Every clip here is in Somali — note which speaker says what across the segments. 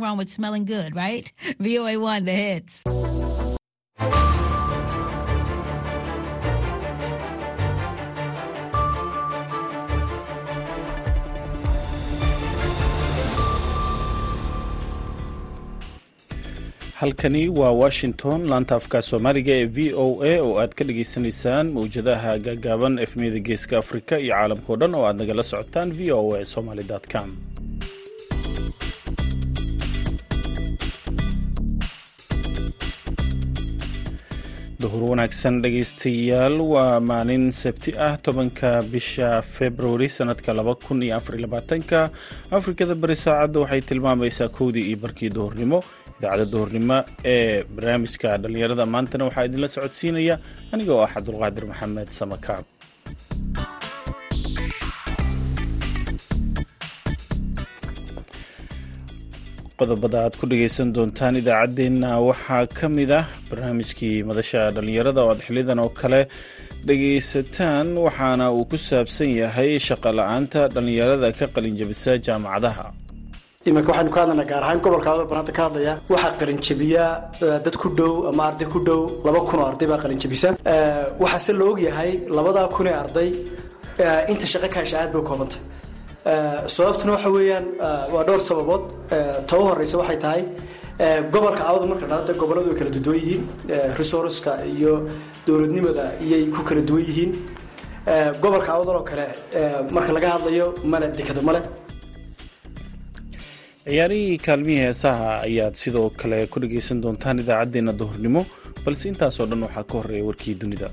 Speaker 1: wrong with smelling good, right? VOA1, the hits.
Speaker 2: halkani waa washington laanta afka soomaaliga ee v o a oo aad ka dhagaysanaysaan mawjadaha gaagaaban efmiyada geeska afrika iyo caalamkao dhan oo aad nagala socotaan v o a somaly com duhur wanaagsan dhegaystayaal. Waa maalin sabti ah tobanka bisha februari sanadka laba kun iyo afar labaatanka. Afrikada bari saacadda waxay tilmaamaysaa kowdii iyo barkii duhurnimo. Idaacadda duhurnimo ee barnaamijka dhallinyarada maantana waxaa idinla socodsiinaya aniga oo ah cabdulqaadir maxamed samakaab qodobada aad ku dhagaysan doontaan idaacaddeenna waxaa ka mid ah barnaamijkii madasha dhallinyarada oo aad xilidan oo kale dhagaysataan waxaana uu ku saabsan yahay shaqo la'aanta dhallinyarada ka qalinjabisa jaamacadaha.
Speaker 3: Iminka waxaynu ka hadlaynaa gaar ahaan gobolka adoo banaanta ka hadlaya waxaa qalinjabiya dad ku dhow ama arday ku dhow laba kun oo arday baa qalinjabisa waxaase la ogyahay labadaa kun ee arday inta shaqo ka aad bay u koobantay sababtuna waxa weeyaan waa dhowr sababood. Ta u horeysa waxay tahay gobolka awda marka dhada goboladu way kala duwan yihiin. Resourceka iyo dowladnimada iyay ku kala duwan yihiin. Gobolka awdal oo kale marka laga hadlayo male dekado male
Speaker 2: ciyaarihii kaalmihii heesaha ayaad sidoo kale ku dhagaysan doontaan idaacaddeenna duhurnimo balse intaasoo dhan waxaa ka horreeya warkii dunida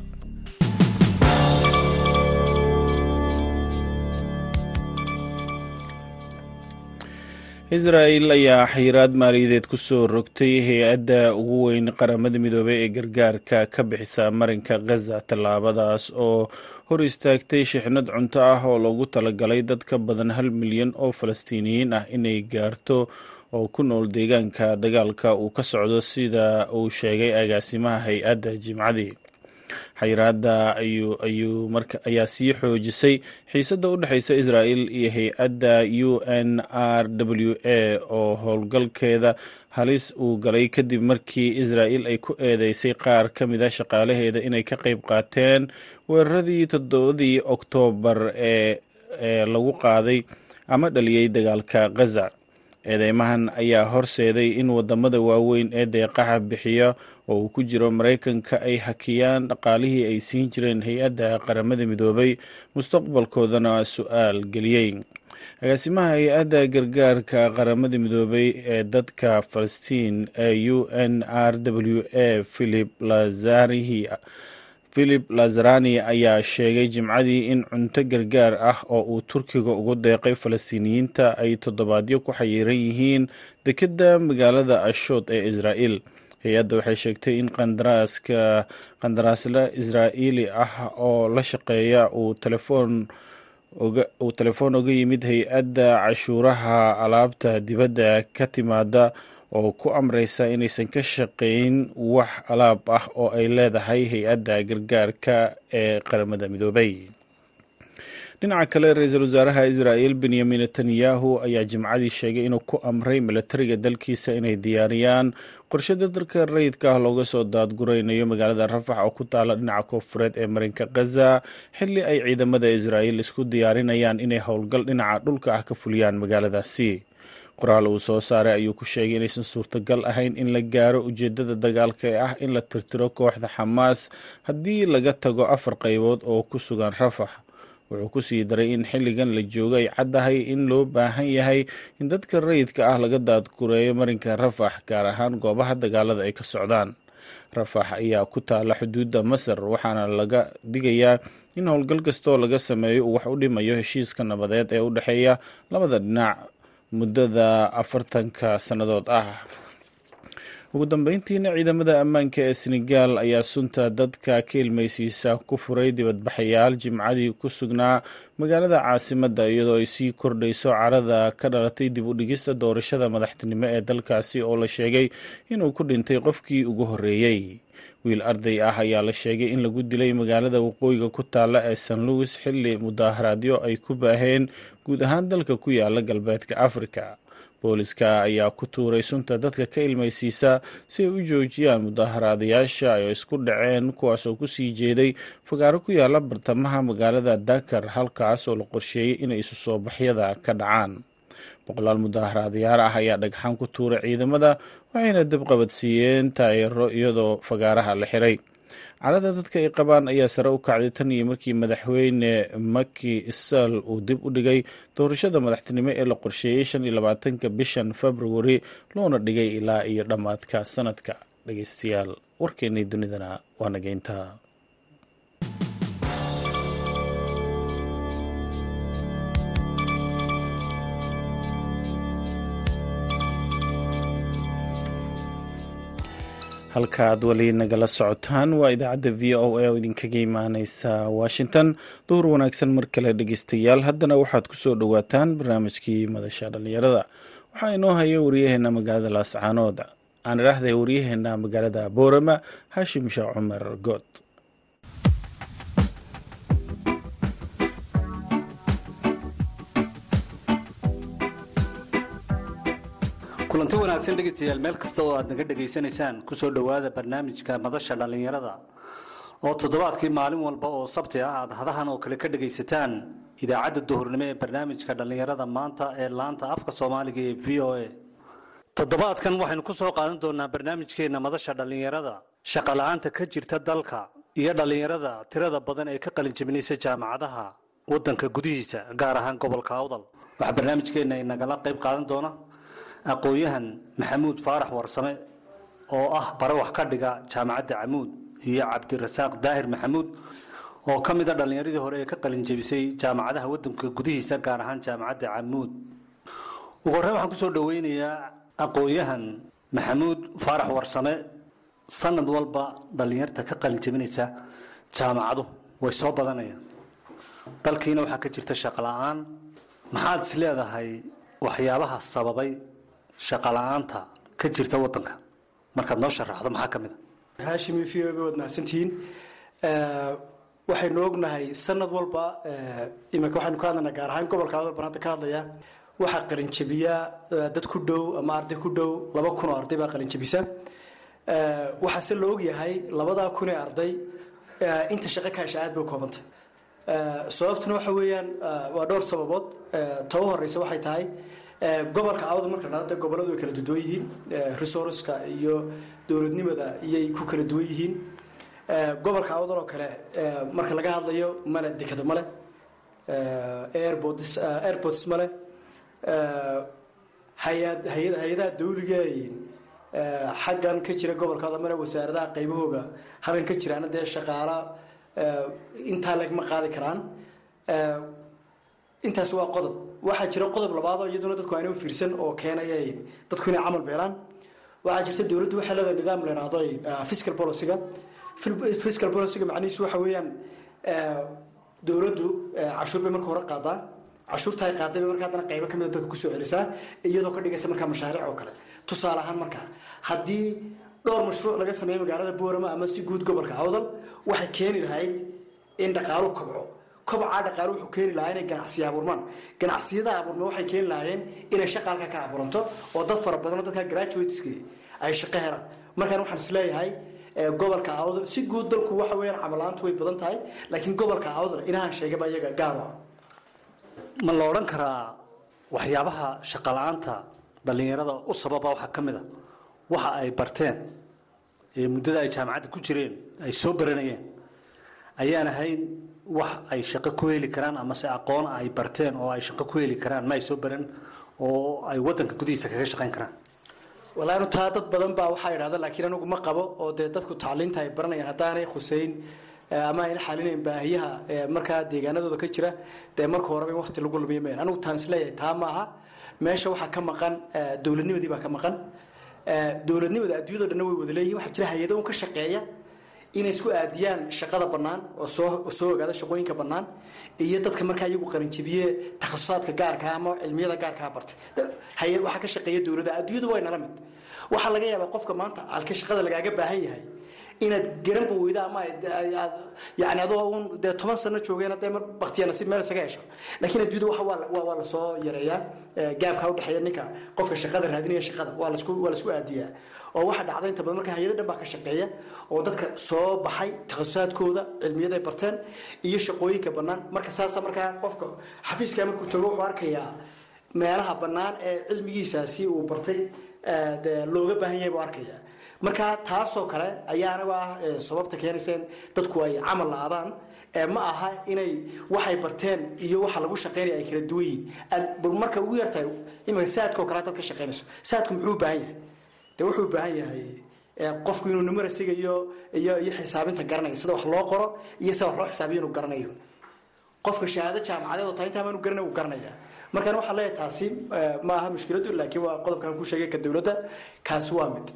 Speaker 2: israel ayaa xayiraad maaliyadeed ku soo rogtay hay'adda ugu weyn qaramada midoobey ee gargaarka ka bixisa marinka khaza tallaabadaas oo hor istaagtay shixnad cunto ah oo loogu talagalay dad ka badan hal milyan oo falastiiniyiin ah inay gaarto oo ku nool deegaanka dagaalka uu ka socdo sida uu sheegay agaasimaha hay'adda jimcadii xayiraada ayaa sii xoojisay. Xiisadda u dhexeysa israel iyo hay'adda u n r w a oo howlgalkeeda halis uu galay kadib markii israel ay ku eedeysay qaar ka mid a shaqaalaheeda inay ka qeyb qaateen weeraradii toddobadii oktoobar ee lagu qaaday ama dhaliyey dagaalka khaza eedeymahan ayaa horseeday in waddamada waaweyn ee deeqaha bixiya oo uu ku jiro maraykanka ay hakiyaan dhaqaalihii ay siin jireen hay'adda qaramada midoobay mustaqbalkoodana su'aal geliyey. Agaasimaha hay'adda gargaarka qaramada midoobay ee dadka falastiin ee u n r w a philip lazarihi philip lazarani ayaa sheegay jimcadii in cunto gargaar ah oo uu turkiga ugu deeqay falastiiniyiinta ay toddobaadyo ku xayiran yihiin dekedda magaalada ashood ee israel hay'adda waxay sheegtay in qandaraaska qandaraasla israa'iili ah oo la shaqeeya uu telefoon uu telefoon oga yimid hay'adda cashuuraha alaabta dibadda ka timaada oo ku amreysa inaysan ka shaqeyn wax alaab ah oo ay leedahay hay'adda gargaarka ee qaramada midoobay dhinaca kale ra'iisul wasaaraha israel benyamin netanyahu ayaa jimcadii sheegay inuu ku amray milatariga dalkiisa inay diyaariyaan. Qorshada dalka rayidka ah looga soo daadguraynayo magaalada rafax oo ku taala dhinaca koofureed ee marinka khaza xilli ay ciidamada israel isku diyaarinayaan inay howlgal dhinaca dhulka ah ka fuliyaan magaaladaasi. Qoraal uu soo saaray ayuu ku sheegay inaysan suurtagal ahayn in la gaaro ujeedada dagaalka ee ah in la tirtiro kooxda xamaas haddii laga tago afar qaybood oo ku sugan rafax wuxuu ku sii daray in xilligan la joogo ay caddahay in loo baahan yahay in dadka rayidka ah laga daadgureeyo marinka rafax gaar ahaan goobaha dagaalada ay ka socdaan. Rafax ayaa ku taala xuduudda masar waxaana laga digayaa in howlgal kastoo laga sameeyo uu wax u dhimayo heshiiska nabadeed ee u dhexeeya labada dhinac muddada afartanka sannadood ah ugu dambeyntiina ciidamada ammaanka ee senegaal ayaa sunta dadka ka ilmaysiisa ku furay dibadbaxayaal jimcadii ku sugnaa magaalada caasimadda iyadoo ay sii kordhayso carada ka dhalatay dib u dhigista doorashada madaxtinimo ee dalkaasi oo la sheegay inuu ku dhintay qofkii ugu horreeyey wiil arday ah ayaa la sheegay in lagu dilay magaalada waqooyiga ku taalla ee san louis xilli mudaaharaadyo ay ku baaheen guud ahaan dalka ku yaalla galbeedka afrika booliska ayaa ku tuuray sunta dadka ka ilmaysiisa si ay u joojiyaan mudaharaadayaasha ay isku dhaceen kuwaas oo ku sii jeeday fagaaro ku yaalla bartamaha magaalada dakar halkaas oo la qorsheeyey inay isu soo baxyada ka dhacaan. Boqolaal mudaharaadayaal ah ayaa dhagxaan ku tuuray ciidamada waxayna dabqabadsiiyeen taayiro iyadoo fagaaraha la xiray carada dadka ay qabaan ayaa sare u kacday tan iyo markii madaxweyne maki sall uu dib u dhigay doorashada madaxtinimo ee la qorsheeyey shan iyo labaatanka bishan februari loona dhigay ilaa iyo dhammaadka sanadka. Dhegeystayaal warkeennii dunidana waa nageynta halka aad weli nagala socotaan. Waa idaacadda v o a oo idinkaga imaaneysa washington. Duhur wanaagsan mar kale dhegeystayaal. Haddana waxaad ku soo dhowaataan barnaamijkii madasha dhallinyarada. Waxaa inoo haya waryaheena magaalada laascaanood aan idhaahday waryaheena magaalada boorama haashim sheekh cumar good
Speaker 4: kulanti wanaagsan dhegeystayaal meel kasta oo aad naga dhegaysanaysaan ku soo dhowaada barnaamijka madasha dhallinyarada. Oo toddobaadkii maalin walba oo sabti ah aad hadahan oo kale ka dhegaysataan idaacadda duhurnimo ee barnaamijka dhallinyarada maanta ee laanta afka soomaaliga ee v o a. Toddobaadkan waxaynu ku soo qaadan doonaa barnaamijkeenna madasha dhallinyarada. Shaqala-aanta ka jirta dalka iyo dhallinyarada tirada badan ee ka qalinjabinaysa jaamacadaha waddanka gudihiisa gaar ahaan gobolka awdal. Waxaa barnaamijkeenna inagala qayb qaadan doona aqoon-yahan maxamuud faarax warsame oo ah bare wax ka dhiga jaamacadda camuud iyo cabdirasaaq daahir maxamuud oo ka mid a dhallinyaradii hore ee ka qalinjabisay jaamacadaha waddanka gudihiisa gaar ahaan jaamacadda camuud. Ugu horreyn waxaan ku soo dhoweynayaa aqoon-yahan maxamuud faarax warsame. Sanad walba dhallinyarta ka qalinjabinaysa jaamacadu way soo badanayaan. Dalkiina waxaa ka jirta shaqla-aan maxaad is leedahay waxyaabaha sababay shaqala-aanta ka jirta wadanka. Markaad noo sharaxdo maxaa ka mid
Speaker 3: a haashim v o waad mahadsantihiin waxaynu ognahay sanad walba iminka waxaynu ka hadlaynaa gaar ahaan gobolka awdal banaanta ka hadlaya waxaa qalinjabiyaa dad ku dhow ama arday ku dhow laba kun oo arday baa qalinjabisa waxaase la ogyahay labadaa kun ee arday inta shaqo ka hesha aad bay u koobantay sababtuna waxa weeyaan waa dhowr sababood. Ta u horeysa waxay tahay gobolka awda marka dhada goboladu way kala duwan yihiin. Resourceka iyo dowladnimada iyay ku kala duwan yihiin. Gobolka awdal oo kale marka laga hadlayo male dekado male airports male hay'ad hay hay'adaha dawliga xaggan ka jira gobolka awdal male wasaaradaha qaybahooga halkan ka jiraana dee shaqaala intaa legma qaadi karaan intaas waa qodob. Waxaa jira qodob labaadoo iyaduna dadku ayna u fiirsan oo keenaya dadku inay camal beelaan. Waxaa jirta dowladdu waxay leedahay nidaam la idhaahdo fiscal policyga. Fiscal policyga macnihiisu waxa weeyaan dowladdu cashuur bay marka hore qaadaa. Cashuurta ay qaaday bay marka haddana qaybo kamida dadka ku soo celisaa iyadoo ka dhigaysa markaa mashaariic oo kale. Tusaale ahaan markaa haddii dhowr mashruuc laga sameeyo magaalada boorama ama si guud gobolka awdal waxay keeni lahayd in dhaqaalu kobco kobcaa dhaqaale wuxuu keeni lahaa inay ganacsiya abuurmaan. Ganacsiyada abuurma waxay keeni lahaayeen inay shaqa halka ka abuuranto oo dad fara badanoo dadka graduateski ay shaqo helaan. Markaan waxaan is leeyahay gobolka awdal si guud dalku waxa weeyaan camalaantu way badan tahay laakiin gobolka awdal inahaan sheegaba iyaga gaaro ah.
Speaker 4: Ma la odhan karaa waxyaabaha shaqala-aanta dhallinyarada u sababa waxaa ka mid a? Waxa ay barteen ee muddada ay jaamacadda ku jireen ay soo baranayeen ayaan ahayn wax ay shaqo ku heli karaan amase aqoon ay barteen oo ay shaqo ku heli karaan ma soo baran oo ay wadanka gudihiisa kaga shaqayn karaan.
Speaker 3: Walaanu taa dad badan baa waxaa idhahda laakiin anigu ma qabo oo dee dadku tacliinta ay baranayaan. Haddaanay khuseyn ama ayna xalinayn baahiyaha markaa deegaanadooda ka jira dee marka horeba in waqti lagu lumiya mayan anigu taan is leeyahay taa maaha. Meesha waxaa ka maqan dowladnimadii baa ka maqan. Dowladnimada adduunyado dhanna way wada leeyihiin waxaa jira hay'ado un ka shaqeeya inay isku aadiyaan shaqada bannaan oo soo ogaada shaqooyinka bannaan iyo dadka markaa iyagu qalinjabiye takhasusaadka gaarkaa ama cilmiyada gaarkaa bartay. Hay waxaa ka shaqeeya dowladda adduunyadu waa nala mid. Waxaa laga yaabaa qofka maanta alka shaqada lagaaga baahan yahay inaad garanba weyda ama aad yani adoo un dee toban sano joogeen dee mar baktiya nasiib meel isaga hesho. Laakiin adduunyada waxa waa la soo yareeyaa gaabka udhexeeya ninka qofka shaqada raadinaya shaqada waa lasku aadiyaa oo waxaa dhacda inta badan. Marka hay'ada dhan baa ka shaqeeya oo dadka soo baxay takhasusaadkooda cilmiyada ay barteen iyo shaqooyinka bannaan. Marka saasa markaa qofka xafiiska markuu tago wuxuu arkayaa meelaha bannaan ee cilmigiisaasi uu bartay dee looga baahan yahay buu arkaya marka taasoo kale ayaa anagu ah sababta keenaysa in dadku ay camal la-adaan ma aha inay waxay barteen iyo waxa lagu shaqeynaya ay kala duwan yihiin. Marka ugu yartahay imika saadka kale dad ka shaqeynayso saadku muxuu u baahan yahay de wuxuu baahan yahay qofku inuu numerasiga iyo iyo xisaabinta garanayo sida wax loo qoro iyo sida wax loo xisaabiyo inuu garanayo. Qofka shahaado jaamacadeed oo tahay intaa maanu garanay uu garanaya markaan waxaa leeyahay taasi ma aha mushkiladu laakiin waa qodobkan ku sheegay ka dowladda kaasi waa mid.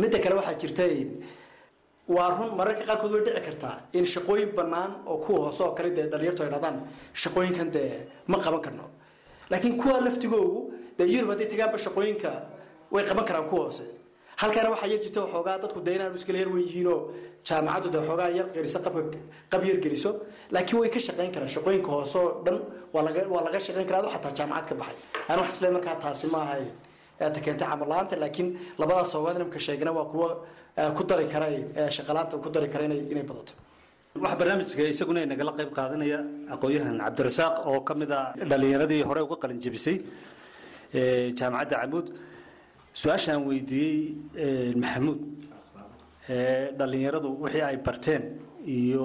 Speaker 3: Midda kale waxaa jirta waa run mararka qaarkood way dhici kartaa in shaqooyin bannaan oo kuwa hoose oo kale dee dhalinyartu ay dhadaan shaqooyinkan dee ma qaban karno. Laakiin kuwa laftigoogu dee yurub hadday tagaanba shaqooyinka way qaban karaan kuwa hoose. Halkaana waxaa yar jirta waxoogaa dadku dee inaan iskala yar wen yihiinoo jaamacaddu dee waxoogaa yar qabka qab yar geliso laakiin way ka shaqayn karaan. Shaqooyinka hoose oo dhan waa laga shaqayn karaa ado xataa jaamacad ka baxay. Aan wax isle markaa taasi ma ahay. Ta keentay camal la'aanta laakiin labadaas sababaad nimka sheegna waa kuwa ku dari kara shaqalaanta ku dari kara inay badato.
Speaker 4: Waxaa barnaamijka isaguna nagala qayb qaadanaya aqoon-yahan cabdirasaaq oo ka mid a dhalinyaradii hore uga qalin jebisay jaamacadda camuud su'aashaan weydiiyey maxamuud. Dhalinyaradu wixii ay barteen iyo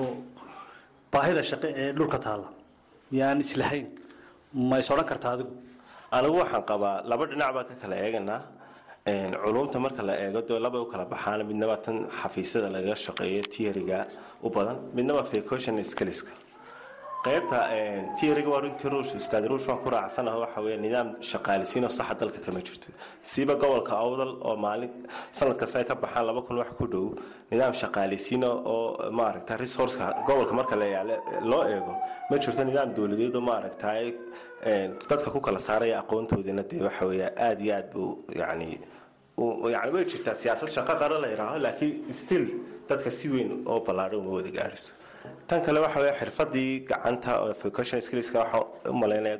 Speaker 4: baahida shaqe ee dhulka taalla. Yaan islahayn ma is odhan karta adigu.
Speaker 5: Anigu waxaan qabaa laba dhinac baan ka kala eeganaa. Culumta marka la eego dee labay u kala baxaan. Midnaba tan xafiisyada lagaga shaqeeyo tiariga u badan. Midnaba fecotion skiliska qaybta tiariga waa runtii ruush ustaad ruush waan ku raacsanaho waxa weeye nidaam shaqaalisiin oo saxa dalka kama jirto. Siiba gobolka awdal oo maalin sanad kasta ay ka baxaan laba kun wax ku dhow nidaam shaqaalisiin oo maaragta resourceka gobolka marka yaale loo eego ma jirto nidaam dowladeed oo maaragta dadka ku kala saaraya aqoontoodina dee waxa weeye aada iyo aad buu yani yani way jirtaa. Siyaasad shaqo qara la yidhaaho laakiin still dadka si weyn oo ballaadhan uma wada gaadhiso tan kale waxa weeye xirfadii gacanta waxaa u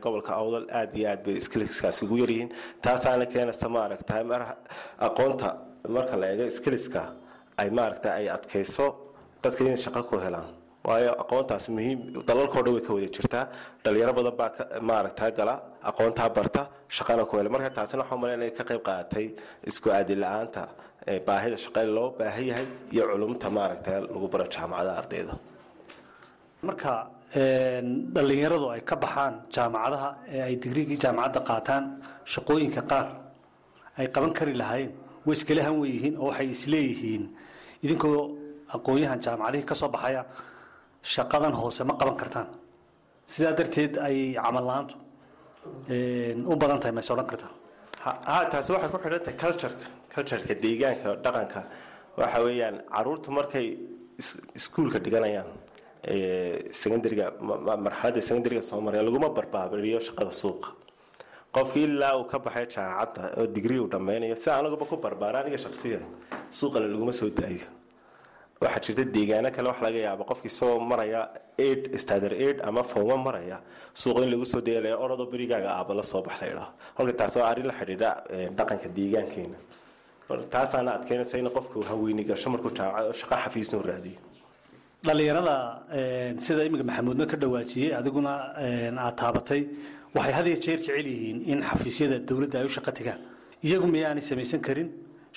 Speaker 5: gobolka awdal aada iyo aad bay skillskaasi ugu yaryihiin taasaana keenaysa maaragta mar aqoonta marka la eego skillska ay maaragta ay adkayso dadka inay shaqo ku helaan. Waayo aqoontaas muhiim dalalkao dhan way ka wada jirtaa. Dhalinyaro badan baa maaragta gala aqoontaa barta shaqana ku hela. Marka taasina waxaa malayn inay ka qayb qaadatay isku aadi la'aanta baahida shaqe loo baahan yahay iyo culumta maaragta lagu baro jaamacadaha ardayda
Speaker 4: marka dhalinyaradu ay ka baxaan jaamacadaha ee ay digriigii jaamacadda qaataan shaqooyinka qaar ay qaban kari lahaayeen way iskala han weyihiin oo waxay isleeyihiin idinkoo aqoon-yahan jaamacadihii ka baxaya shaqadan hoose ma qaban kartaan sidaa darteed ay camal la'aantu u badan tahay ma odhan kartaan
Speaker 5: ha taasi waxay ku xidhantahay cultureka cultureka deegaanka dhaqanka waxa weeyaan caruurtu markay iskuulka dhiganayaan secondariga marxaladda secondariga soo laguma barbaabiriyo shaqada suuqa. Qofkii ilaa uu ka baxay jaamacadda oo digrii uu dhammaynayo si anaguba ku barbaara aniga shaksiyan suuqana laguma soo daayo. Waxaa jirta deegaano kale wax laga yaaba qofki isagoo maraya aid stader aid ama fooma maraya suuqa in lagu soo dayalaya orodoo berigaaga aaba la soo bax la idhaho halka taas waa arrin la xidhiidha dhaqanka deegaankeena. Taasaana adkeynaysa in qofku haweyni gasho markuu jaamacad shaqo xafiisnu raadiyo
Speaker 4: dhalinyarada sida iminka maxamuudna ka dhawaajiyey adiguna aad taabatay waxay had iyo jeer jecel yihiin in xafiisyada dowladda ay u shaqo tagaan. Iyagu miyaanay samaysan karin?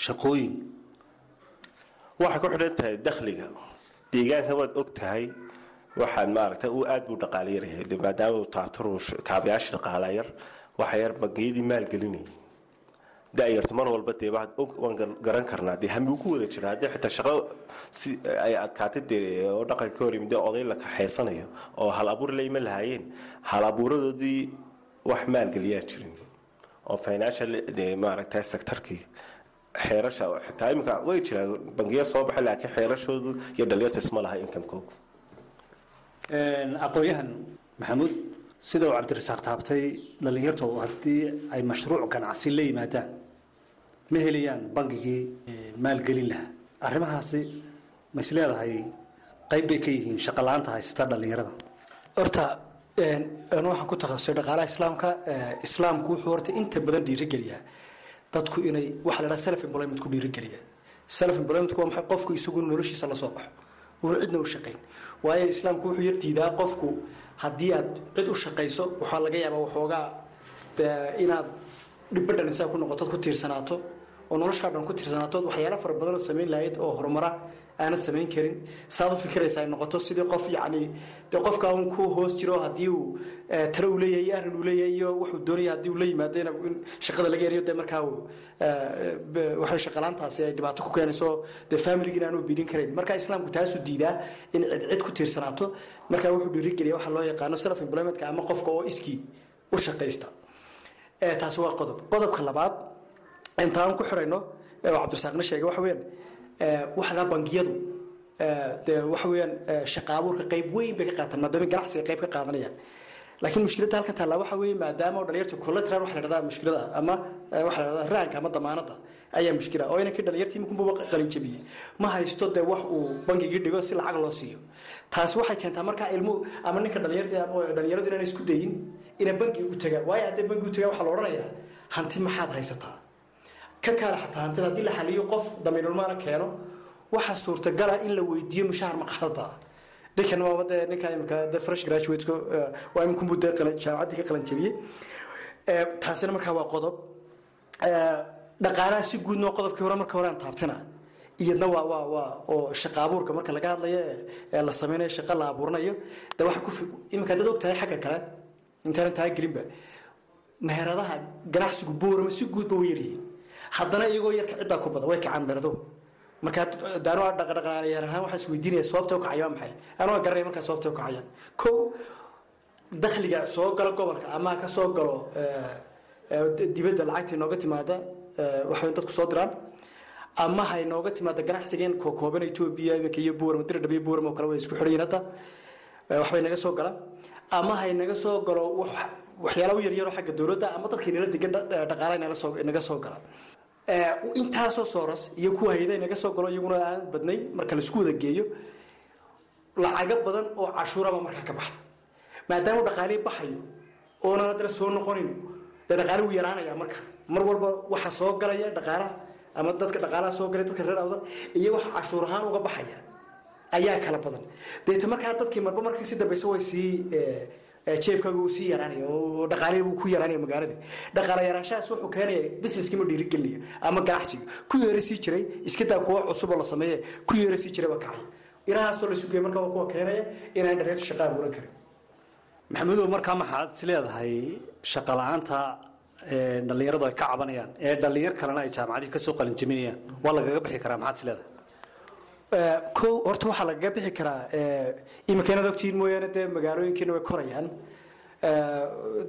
Speaker 4: Shaqooyin.
Speaker 5: Waxay ku xidhan tahay dakhliga. Deegaanka waad og tahay. Waxaan maaragta uu aad buu dhaqaala yaryahay maadaama uu taabtaruush kaabayaasha dhaqaala yar waxa yar bangiyadii maalgelinayay da-yartu mar walba dee waan garan karnaa dee hami ku wada jira haddii xitaa shaqo si ay adkaatay oo dhaqanka ka hor yimid oday la kaxaysanayo oo hal abuur layma lahaayeen hal abuuradoodii wax maalgeliyaa jirin oo financial dee maaragta sectorkii xeerasha xitaa iminka way jiraan bangiya soo baxay laakiin xeerashoodu iyo dhalinyarta isma laha inkamkoogu
Speaker 4: aqoon-yahan maxamuud sida uu cabdirasaaq taabtay dhalinyartu haddii ay mashruuc ganacsi la yimaadaan ma helayaan bangigii maalgelin lahaa. Arrimahaasi ma leedahay qayb bay ka yihiin shaqa la'aanta haysata dhallinyarada.
Speaker 3: Horta waxaan ku takhasusay dhaqaalaha islaamka islaamku wuxuu horta inta badan dhiirigeliyaa dadku inay waxa la dhaha self employment ku dhiirigeliya self employment waa maxay? Qofku isagu noloshiisa la baxo. Uuna cidna u shaqayn waayo islaamku wuxuu yar qofku haddii aad cid u shaqayso waxaa laga yaabaa waxoogaa inaad dhibadhan isaga ku noqotood ku tiirsanaato oo noloshaa dhan ku tiirsanaato waxyaala fara badan oo samayn lahayd oo horumara aanad samayn karin. Saad u fikiraysa ay noqoto sidii qof yacni dee qofka un ku hoos jiro haddii uu tale uu leeyahay iyo arrin uu leeyahay iyo wuxuu doonaya haddii uu la yimaado in shaqada laga eriyo dee markaa uu waxay shaqalaantaasi ay dhibaato ku keenayso dee familigiina aanu biirin karayn. Marka islaamku taasuu diidaa in cid ku tiirsanaato markaa wuxuu dhiirigeliya waxa loo yaqaano self employmentka ama qofka oo iskii u shaqaysta. Taasi waa qodob. Qodobka labaad intaan ku xidhayno cabdirasaaqna sheegay waxa weeyaan waxa bangiyadu dee waxa weeyaan shaqa abuurka qayb weyn bay ka qaataan maadaama ganacsiga qayb ka qaadanayaan. Laakiin mushkiladda halkan taallaa waxa maadaama oo collateral waxa la mushkilada ama waxa la raanka ama damaanada ayaa mushkila. Oo inankii dhalinyartii iminkunba qalin ma haysto dee wax uu bangigii dhigo si lacag loo siiyo. Taasi waxay keentaa markaa ilmu ama ninka dhalinyarta dhalinyaradu isku dayin inay bangiga u tagaan. Waayo haddii bangiga u tagaan waxaa la odhanayaa hanti maxaad haysataa ka kaala xataa hantida haddii la xaliyo qof damiinulmaana keeno waxaa suurtagala in la weydiiyo mushahar maqaadada ninkan waaba dee ninka imika de fresh graduate waa iminkunbuu dee jaamacaddii ka qalan jabiyey taasina markaa waa qodob. Dhaqaalaha si guudnoo qodobkii hore marka hore aan taabtina iyadna waa waa waa oo shaqa abuurka marka laga hadlayo ee la sameynayo shaqa la abuuranayo de waxa ku iminka dad og tahay xagga kale intaanan taa gelinba meheradaha ganacsigu boorama si guudba way yaryihiin haddana iyagoo yarka ciddaa ku way kacaan meherado markaa soo gala gobolka ama ka galo dibadda lacagta inooga timaada waxay dadku soo diraan. Ama ha inooga timaada ganacsigeen kookooban etoobiya oo kale naga soo gala ama ha inaga soo galo waxyaala u xagga dowladda ama dadka inala degan dhaqaala naga soo gala intaasoo sooras iyo kuwa hayada inaga soo galo iyaguna aan badnay marka la isku wada geeyo lacago badan oo cashuuraba markaa ka baxda. Maadaama dhaqaalii baxayo oonan haddana soo noqonin dee dhaqaali wuu yaraanaya marka. Mar walba waxa soo galaya dhaqaalaha ama dadka dhaqaalaha soo galay dadka reer awdan iyo waxa cashuur ahaan uga baxaya ayaa kala badan. Deeta markaa dadkii marba marka si dambeysa way sii jeebkaaga sii yaraanaya oo dhaqaalihi ku yaraanaya magaaladii dhaqaala yaraanshahaas wuxuu keenaya businesskii ma dhiirigelinaya ama ganacsiga ku yeera jiray iska daa kuwa cusub oo la sameeye ku yeera sii jiray baa kacaya ilahaasoo la sugaya marka waa kuwa keenaya inaan dhareertu shaqa abuuran karin
Speaker 4: maxamudow markaa maxaad is leedahay shaqa la'aanta dhallinyaradu ay ka cabanayaan ee dhallinyar kalena ay jaamacadihii ka soo waa lagaga bixi karaa maxaad is leedahay
Speaker 3: ko horta waxaa lagaga bixi karaa imika inaad ogtihiin mooyaane dee magaalooyinkiina way korayaan.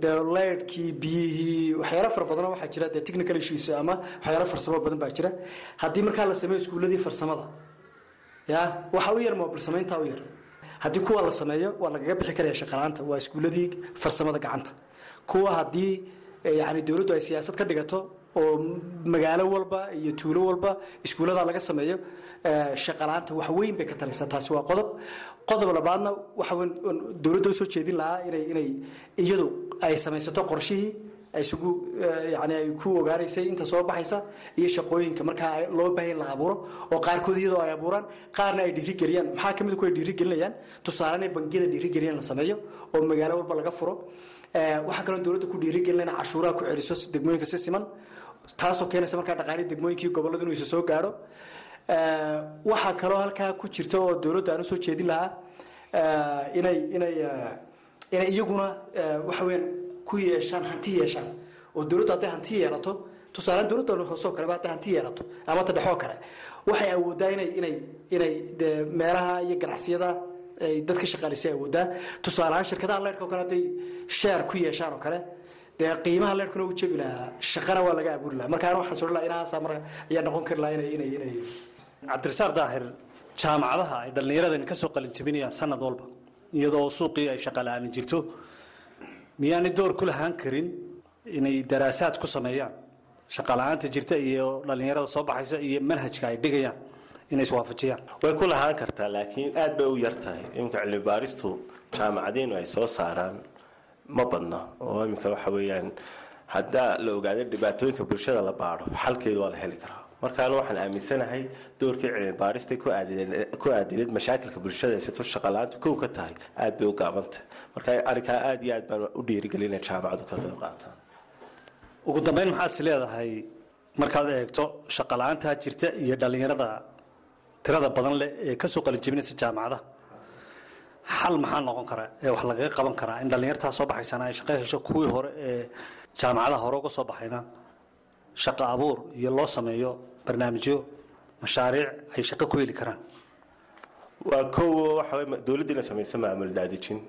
Speaker 3: Dee leydhkii biyihii waxyaala fara badanoo waxaa jira dee technical issues ama waxyaala farsamo badan baa jira. Haddii markaa la sameeyo iskuuladii farsamada ya waxa u yar moobil samayntaa u yar. Haddii kuwa la sameeyo waa lagaga bixi karaya shaqalaanta waa iskuuladii farsamada gacanta. Kuwa haddii yani dowladdu ay siyaasad ka dhigato oo magaalo walba iyo tuulo walba iskuullada laga sameeyo shaqalaanta wax weyn bay ka taraysaa. Taasi waa qodob. Qodob labaadna waxa dowladda u soo jeedin lahaa inay inay iyadu ay samaysato qorshihii isugu yani ay ku ogaanaysay inta soo baxaysa iyo shaqooyinka. Markaa loo baahan la abuuro oo qaarkood iyadoo ay abuuraan qaarna ay dhiirigeliyaan. Maxaa ka mid kuwa dhiirigelinayaan? Tusaale inay bangiyada dhiirigeliyaan la sameeyo oo magaalo walba laga furo. Waxaa kaloo dowladda ku dhiirigelina cashuuraha ku celiso degmooyinka si siman taasoo keenaysa markaa dhaqaalii degmooyinkii gobolladu inuu isa soo gaadho. Waxaa kaloo halkaa ku jirta oo dowladda aan u soo jeedin lahaa inay inay inay iyaguna waxa weyaan ku yeeshaan hanti yeeshaan. Oo dowladdu hadday hanti yeelato tusaalean dowladda hoosoo kaleba hadday hanti yeelato ama ta kale. Waxay awooddaa inay inay inay meelaha iyo ganacsiyada ay dadka shaqaalisa awooddaa tusaaleahaan shirkadaha leyrhka o kale hadday sheer ku yeeshaan oo kale dee qiimaha leyrhkuna uu jebi lahaa shaqana waa laga abuuri lahaa. Marka ana waxaan sodhan laha inahaasa mar ayaa noqon kari lahaa inay inay inay.
Speaker 4: Cabdirasaaq daahir jaamacadaha ay dhallinyaradani ka soo qalinjabinayaan sanad walba iyadoo suuqii ay shaqa la'aani jirto. Miyaanay door ku lahaan karin inay daraasaad ku sameeyaan? Shaqa la'aanta jirta iyo dhallinyarada soo baxaysa iyo manhajka ay dhigayaan inay iswaafajiyaan?
Speaker 5: Way ku lahaan kartaa laakiin aad bay u yar tahay iminka cilmi baaristu jaamacadeenu ay soo saaraan ma badna oo iminka waxa weeyaan haddaa la ogaado dhibaatooyinka bulshada la baadho xalkeedu waa la heli karaa markaana waxaan aaminsanahay doorkii cilmi baaristay ku aadineed mashaakilka bulshada situ shaqalaanta kow ka tahay aad bay u gaabantahay marka arrinkaa aad iyo aad baan u dhiirigelina jaamacadu ka qayb qaataan.
Speaker 4: Ugu dambeyn maxaad is leedahay markaad eegto shaqa la'aantaa jirta iyo dhallinyarada tirada badan leh ee ka soo qalijebinaysa jaamacadaha xal maxaa noqon karaa ee wax lagaga qaban karaa? In dhallinyartaa soo baxaysana ay shaqo hesho kuwii hore ee jaamacadaha hore uga soo baxayna shaqo abuur iyo loo sameeyo barnaamijyo mashaariic ay shaqo ku heli karaan.
Speaker 5: Waa kow waxa wey dowladda inay samayso maamul daadejin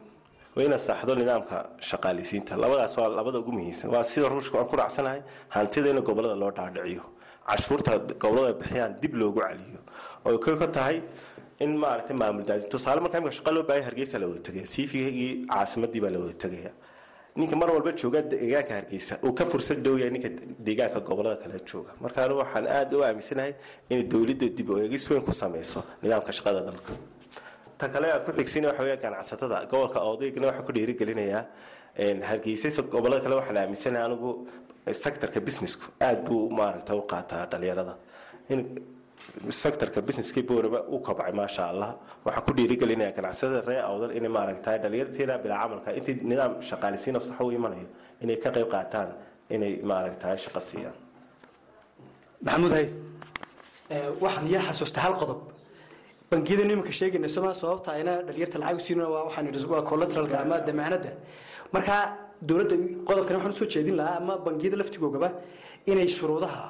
Speaker 5: waa inaad saaxdo nidaamka shaqaalisiinta labadaas waa labada ugu muhiimsan. Waa sida ruushka aan ku raacsanahay hantida in gobollada loo dhaadhiciyo. Cashuurta gobollada bixiyaan dib loogu celiyo. Oo kow ka tahay in maaragtay maamul daadejin tusaale imika shaqa loo baahaya hargeysa la wada tegaya siifigii caasimadii baa la wada tegaya ninka mar walba jooga deegaanka hargeysa uu ka fursad dhow yahay ninka deegaanka gobollada kale jooga. Markaana waxaan aad u aaminsanahay inay dowladda dib u eegis weyn ku sameyso nidaamka shaqada dalka. Ta kale aan ku xigsin waxa weya ganacsatada. Gobolka odaygana waxaa ku dhiirigelinayaa hargeysa gobollada kale waxaan aaminsanahay anigu sectorka businessku aad buu maaragta u qaataa dhalinyarada. In sectorka businesskii boorama u kobcay maasha allah waxaa ku dhiirigelinaya ganacsatada ree awdal inay maaragtahay dhalinyarteena bilaa camalka. Intii nidaam shaqaalisiina sax u imanayo inay ka qayb qaataan inay maaragtahay shaqo siiyaan.
Speaker 4: Maxamuud hay.
Speaker 3: Waxaan yar xasuusta hal qodob. Bangiyadanu iminka sheegayna soma sababta ayna dhalinyarta lacag siin waa waxaan collateralka ama damaanada marka dowladda qodobkan waxaan u soo jeedin lahaa ama bangiyada laftigoogaba inay shuruudaha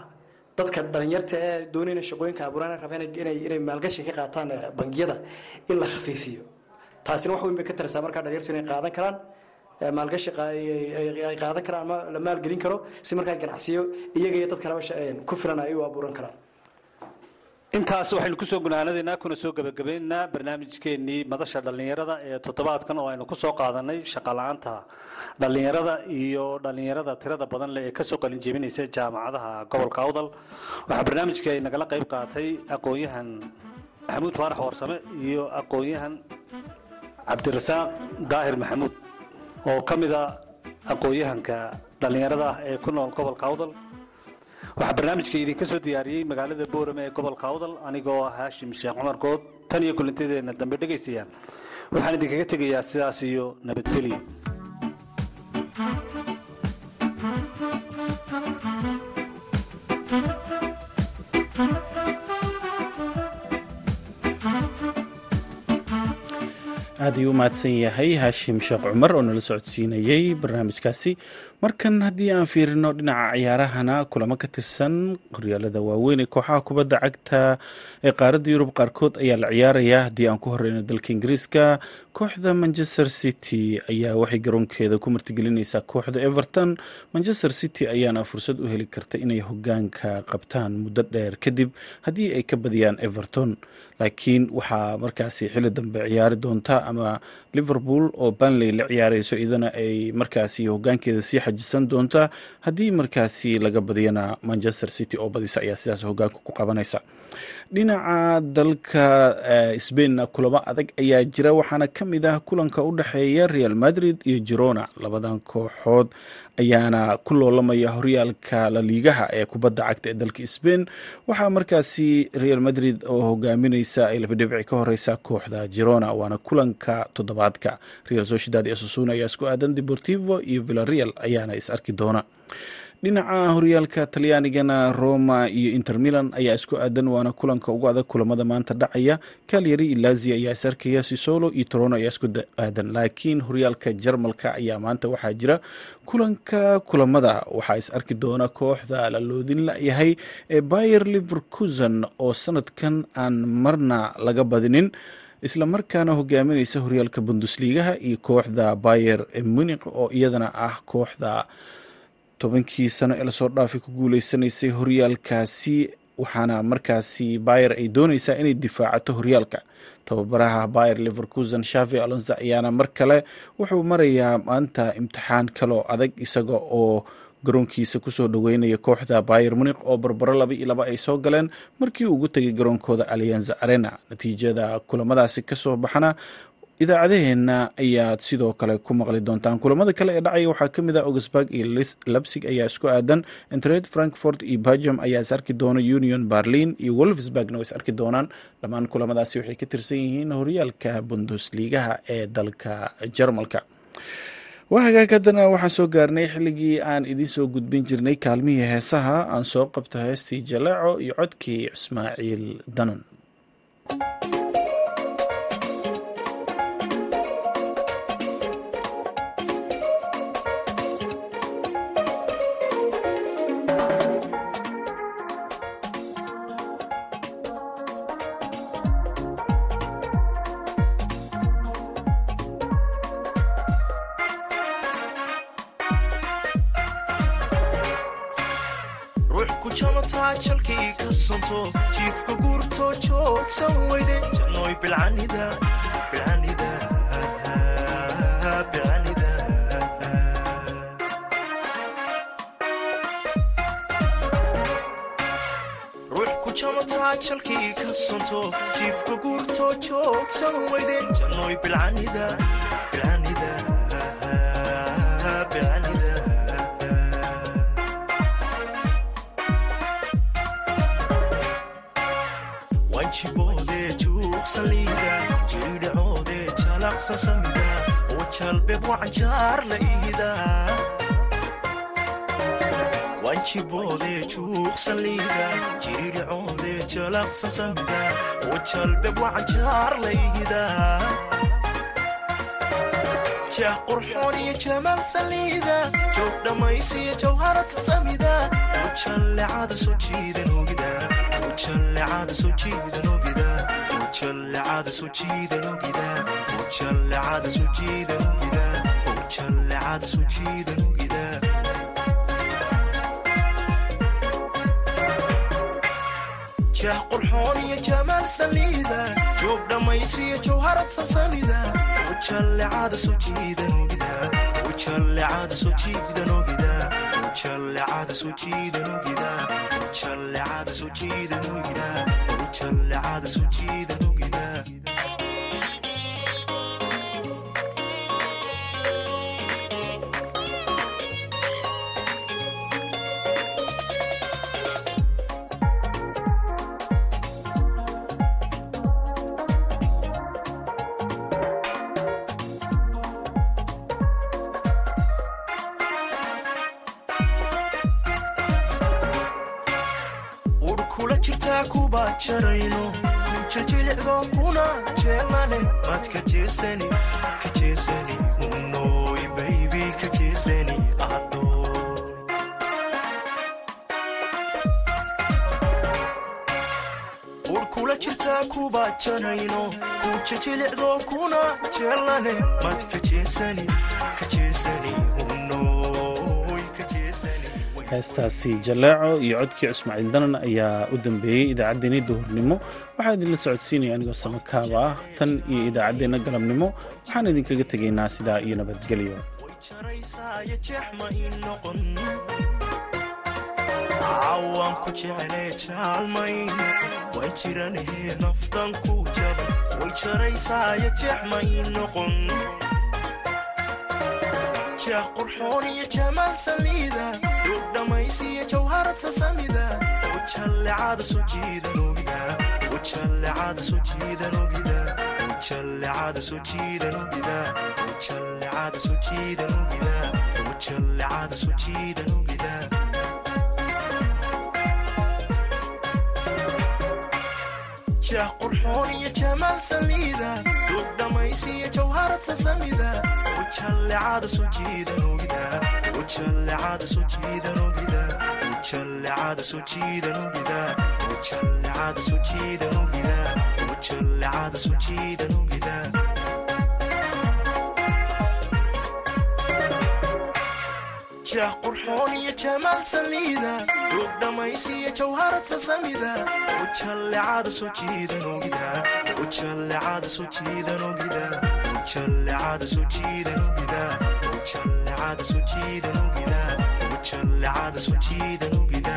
Speaker 3: dadka dhalinyarta ee doonayna shaqooyinka abuuraan rabeen inay maalgashi ka qaataan bangiyada in la khafiifiyo. Taasina wax weyn bay ka taraysaa markaa dhalinyartu inay qaadan karaan maalgashi ay qaadan karaan ama la maalgelin karo si markaa ganacsiyo iyaga iyo dad kaleba ku filan ay u abuuran karaan
Speaker 4: intaas waxaynu ku soo gunaanadaynaa kuna soo gebagabaynaynaa barnaamijkeennii madasha dhallinyarada ee toddobaadkan oo aynu ku soo qaadanay shaqala-aanta dhallinyarada iyo dhallinyarada tirada badan leh ee ka soo qalin jebinaysa jaamacadaha gobolka awdal waxaa barnaamijka ay nagala qayb qaatay aqoon-yahan maxamuud faarax warsame iyo aqoon-yahan cabdirasaaq daahir maxamuud oo ka mida aqoon-yahanka dhallinyarada ah ee ku nool gobolka awdal waxaa barnaamijka idinka soo diyaariyey magaalada boorame ee gobolka awdal anigoo ah haashim sheekh cumar good tan iyo kulantadeena dambe dhegaystayaa waxaan idinkaga tegayaa sidaas iyo nabadgelyo
Speaker 2: aad ayuu u yahay haashim sheekh cumar oo nala socodsiinayey barnaamijkaasi markan haddii aan fiirino dhinaca ciyaarahana kulamo ka tirsan horyaalada waaweyn ee kooxaha kubadda cagta ee qaaradda yurub qaarkood ayaa la ciyaaraya. Haddii aan ku horeyno dalka ingiriiska kooxda manchester city ayaa waxay garoonkeeda ku martigelineysaa kooxda everton. Manchester city ayaana fursad u heli karta inay hogaanka qabtaan muddo dheer kadib haddii ay ka badiyaan everton. Laakiin waxaa markaasi xili dambe ciyaari doonta ama liverpool oo banley la ciyaareyso iyadana ay markaasi hogaankeeda sii xajisan doonta. Haddii markaasi laga badiyana manchester city oo badisa ayaa sidaas hogaanka ku qabanaysa. Dhinaca dalka sbainna kulamo adag ayaa jira waxaana ka mid ah kulanka u dhexeeya real madrid iyo girona. Labadan kooxood ayaana ku loolamaya horyaalka laliigaha ee kubadda cagta ee dalka sbain waxaa markaasi real madrid oo hogaamineysa ay labadhibci ka horeysa kooxda girona waana kulanka toddobaadka. Real sociedad iyo susuna ayaa isku aadan deportivo iyo villareal ayaana is arki doona. Dhinaca horyaalka talyaanigana roma iyo inter milan ayaa isku aadan waana kulanka ugu adag kulamada maanta dhacaya. Calyari iyo lazia ayaa is arkaya sisolo iyo torono ayaa isku aadan. Laakiin horyaalka jarmalka ayaa maanta waxaa jira. Kulanka kulamada waxaa is arki doona kooxda la loodin ee bayer liverkusen oo sanadkan aan marna laga badinin isla markaana hogaamineysa horyaalka bundusligaha iyo kooxda bayer munich oo iyadana ah kooxda tobankii sano ee la soo dhaafay ku guuleysanaysay horyaalkaasi waxaana markaasi bayer ay dooneysaa inay difaacato horyaalka. Tababaraha bayer leverkusen shavi alonso ayaana mar kale wuxuu marayaa maanta imtixaan kaloo adag isaga oo garoonkiisa ku soo dhoweynaya kooxda bayer munik oo barbaro laba iyo laba ay soo galeen markii uu ugu tegay garoonkooda alianza arena. Natiijada kulamadaasi ka soo baxana idaacadaheenna ayaad sidoo kale ku maqli doontaan. Kulamada kale ee dhacaya waxaa ka mid ah augsburg iyo labsig ayaa isku aadan. Entred frankfort iyo belgium ayaa is arki doona. Union berlin iyo wolfsburgna way is arki doonaan. Dhammaan kulamadaasi waxay ka tirsan yihiin horyaalka bundusliigaha ee dalka jarmalka waa hagaag haddana waxaan soo gaarnay xilligii aan idiin soo gudbin jirnay kaalmihii heesaha aan soo qabto heestii jaleeco iyo codkii ismaaciil danan
Speaker 6: sonto jiifka guurto joogsan weyde jannoy bilcanida jalkii ka sonto jiifka guurto joogsan weyde bilcanida bilcanida wanjiboode juuqsaliida jiidhacoode jalaqsa samida oo jalbeb wacanjaar la iida wanjiboode juuqsaliida jiidhacoode jalaqsa samida oo jalbeb wacanjaar la iida jah qurxoon iyo jamaal saliida joog dhammaysiyo jawharata samida oo jallecada soo jiidan ogida jah qurxoon iyo jamaal saliida joog dhammaysiyo jawharad sasamida ujallecada soo jiidan ogida ujallecada soo jiidan ogida ujallecada soo jiidan ogida ujallecada soo jiidan ogida ujallecada soo jiidan ogida urkula jirtaa kuba jarayno kujaljilicdo kuna jeelane mad ka jeesani ka jeesani unoy baybi ka jeesani ado urkula jirtaa kuba jarayno kujaljilicdo kuna jeelane mad ka jeesani
Speaker 2: heestaasi jaleeco iyo codkii ismaaciil danan ayaa u dambeeyey idaacaddeenii duhurnimo. Waxaa idinla socodsiinaya anigoo samakaaba ah tan iyo idaacaddeenna galabnimo. Waxaan idinkaga tegaynaa sidaa iyo nabadgelyo
Speaker 6: jah qurxoon iyo jamaal saliida duug dhammaysiyo jawharad sasamida ujallecada soo jiidan ogida ujallecada soo jiidan ogida ujallecada soo jiidan ogida ujallecada soo jiidan ogida ujallecada soo jiidan ogida jah qurxoon iyo jamaal saliida dhammaysiyo jawharad sasamida jah qurxoon iyo jamaal saliida duug dhammaysiyo jawharad sasamida ujallecada soo jiidan ogida ujallecada soo jiidan ogida ujallecada soo jiidan ogida ujallecada soo jiidan ogida jallecada soo jiidan ogida